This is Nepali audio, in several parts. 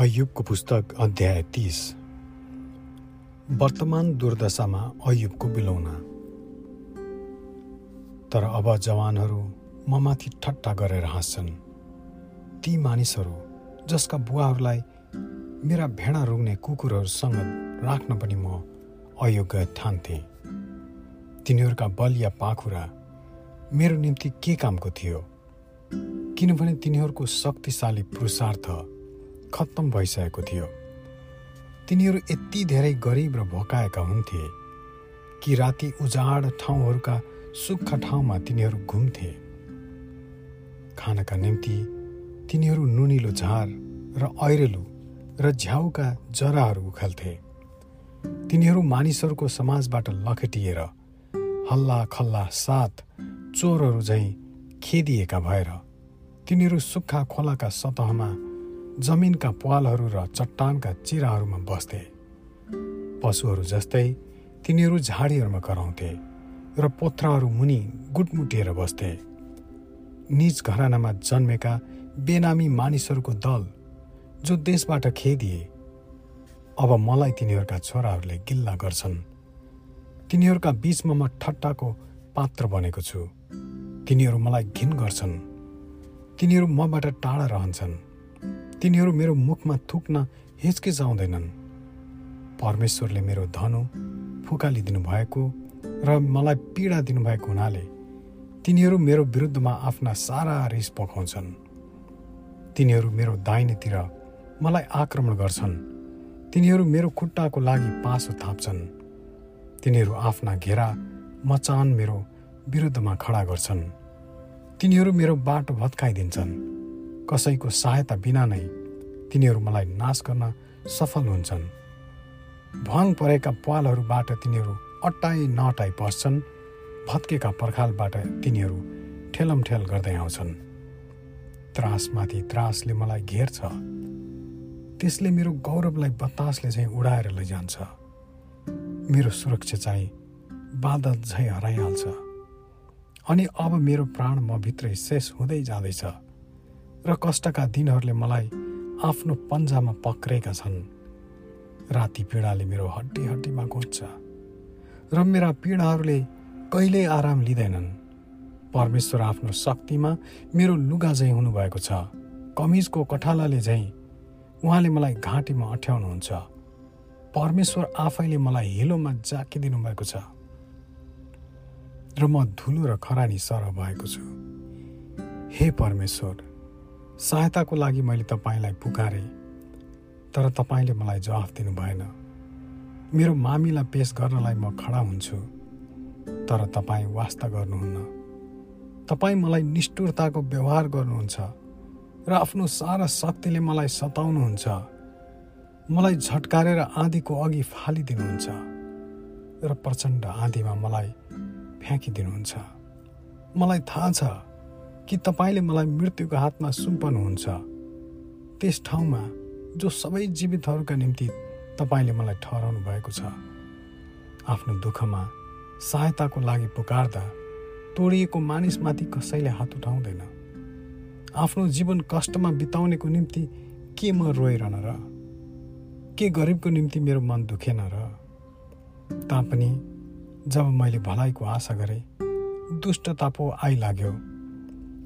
अयुबको पुस्तक अध्याय तिस। वर्तमान दुर्दशामा अयुबको बिलौना। तर अब जवानहरू ममाथि ठट्टा गरेर हाँस्छन्। ती मानिसहरू जसका बुवाहरूलाई मेरा भेडा रुग्ने कुकुरहरूसँग राख्न पनि म अयोग्य ठान्थेँ। तिनीहरूका बल या पाखुरा मेरो निम्ति के कामको थियो? किनभने तिनीहरूको शक्तिशाली पुरुषार्थ खत्तम भइसकेको थियो। तिनीहरू यति धेरै गरिब र भोकाएका हुन्थे कि राति उजाड ठाउँहरूका सुक्खा ठाउँमा तिनीहरू घुम्थे। खानका निम्ति तिनीहरू नुनिलो झार र ऐरेलु र झ्याउका जराहरू उखाल्थे। तिनीहरू मानिसहरूको समाजबाट लखेटिएर हल्ला खल्ला साथ चोरहरू झैँ खेदिएका भएर तिनीहरू सुक्खा खोलाका सतहमा जमिनका पालहरू र चट्टानका चिराहरूमा बस्थे। पशुहरू जस्तै तिनीहरू झाडीहरूमा कराउँथे र पोथ्राहरू मुनि गुटमुटिएर बस्थे। निज घरानामा जन्मेका बेनामी मानिसहरूको दल जो देशबाट खेदिए अब मलाई तिनीहरूका छोराहरूले गिल्ला गर्छन्। तिनीहरूका बिचमा म ठट्टाको पात्र बनेको छु। तिनीहरू मलाई घिन गर्छन्। तिनीहरू मबाट टाढा रहन्छन्। तिनीहरू मेरो मुखमा थुक्न हिचकिचाउँदैनन्। परमेश्वरले मेरो धनु फुकालिदिनु भएको र मलाई पीडा दिनुभएको हुनाले तिनीहरू मेरो विरुद्धमा आफ्ना सारा रिस पकाउँछन् तिनीहरू मेरो दाहिनेतिर मलाई आक्रमण गर्छन्। तिनीहरू मेरो खुट्टाको लागि पासो थाप्छन्। तिनीहरू आफ्ना घेरा मचान मेरो विरुद्धमा खडा गर्छन्। तिनीहरू मेरो बाटो भत्काइदिन्छन्। कसैको सहायता बिना नै तिनीहरू मलाई नाश गर्न सफल हुन्छन्। भङ परेका पालहरूबाट तिनीहरू अट्टाइ नअटाइ पस्छन् भत्केका पर्खालबाट तिनीहरू ठेलमठेल गर्दै आउँछन्। त्रासमाथि त्रासले मलाई घेर्छ। त्यसले मेरो गौरवलाई बतासले चाहिँ उडाएर लैजान्छ। मेरो सुरक्षा चाहिँ बादल झै हराइहाल्छ। अनि अब मेरो प्राण म भित्रै शेष हुँदै जाँदैछ। र कष्टका दिनहरूले मलाई आफ्नो पन्जामा पक्रेका छन्। राति पीडाले मेरो हड्डी हड्डीमा घोज्छ र मेरा पीडाहरूले कहिल्यै आराम लिँदैनन्। परमेश्वर आफ्नो शक्तिमा मेरो लुगा झैँ हुनुभएको छ। कमिजको कठालाले झैँ उहाँले मलाई घाँटीमा अठ्याउनुहुन्छ। परमेश्वर आफैले मलाई हिलोमा जाकिदिनु भएको छ। र म धुलो र खरानी सर भएको छु। हे परमेश्वर सहायताको लागि मैले तपाईँलाई पुकारेँ तर तपाईँले मलाई जवाफ दिनु भएन। मेरो मामीलाई पेस गर्नलाई म खडा हुन्छु तर तपाईँ वास्ता गर्नुहुन्न। तपाईँ मलाई निष्ठुरताको व्यवहार गर्नुहुन्छ र आफ्नो सारा शक्तिले मलाई सताउनुहुन्छ। मलाई झट्कारेर आँधीको अघि फालिदिनुहुन्छ र प्रचण्ड आँधीमा मलाई फ्याँकिदिनुहुन्छ। मलाई थाहा छ कि तपाईँले मलाई मृत्युको हातमा सुम्पनुहुन्छ। त्यस ठाउँमा जो सबै जीवितहरूका निम्ति तपाईँले मलाई ठहराउनु भएको छ आफ्नो दुःखमा सहायताको लागि पुकार्दा तोडिएको मानिसमाथि कसैले हात उठाउँदैन। आफ्नो जीवन कष्टमा बिताउनेको निम्ति के म रोइरहन र? के गरिबको निम्ति मेरो मन दुखेन र? तापनि जब मैले भलाइको आशा गरेँ दुष्टता पो आइलाग्यो।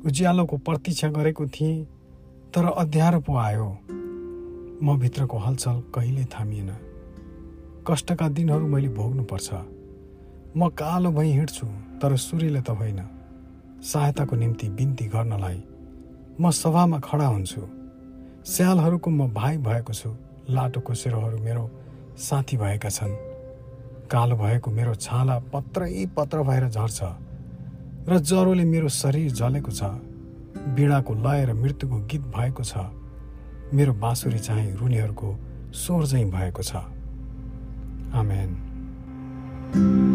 उज्यालोको प्रतीक्षा गरेको थिएँ तर अध्यारो पो आयो। म भित्रको हलचल कहिले थामिएन। कष्टका दिनहरू मैले भोग्नुपर्छ। म कालो भई हिँड्छु तर सूर्यले त होइन। सहायताको निम्ति बिन्ती गर्नलाई म सभामा खडा हुन्छु। स्यालहरूको म भाइ भएको छु। लाटोको सेरोहरू मेरो साथी भएका छन्। कालो भएको मेरो छाला पत्रै पत्र भएर झर्छ। र ज्वरोले मेरो शरीर जलेको छ बिडाको लय र मृत्युको गीत भएको छ मेरो बाँसुरी चाहिँ रुनीहरूको स्वर चाहिँ भएको छ। आमेन।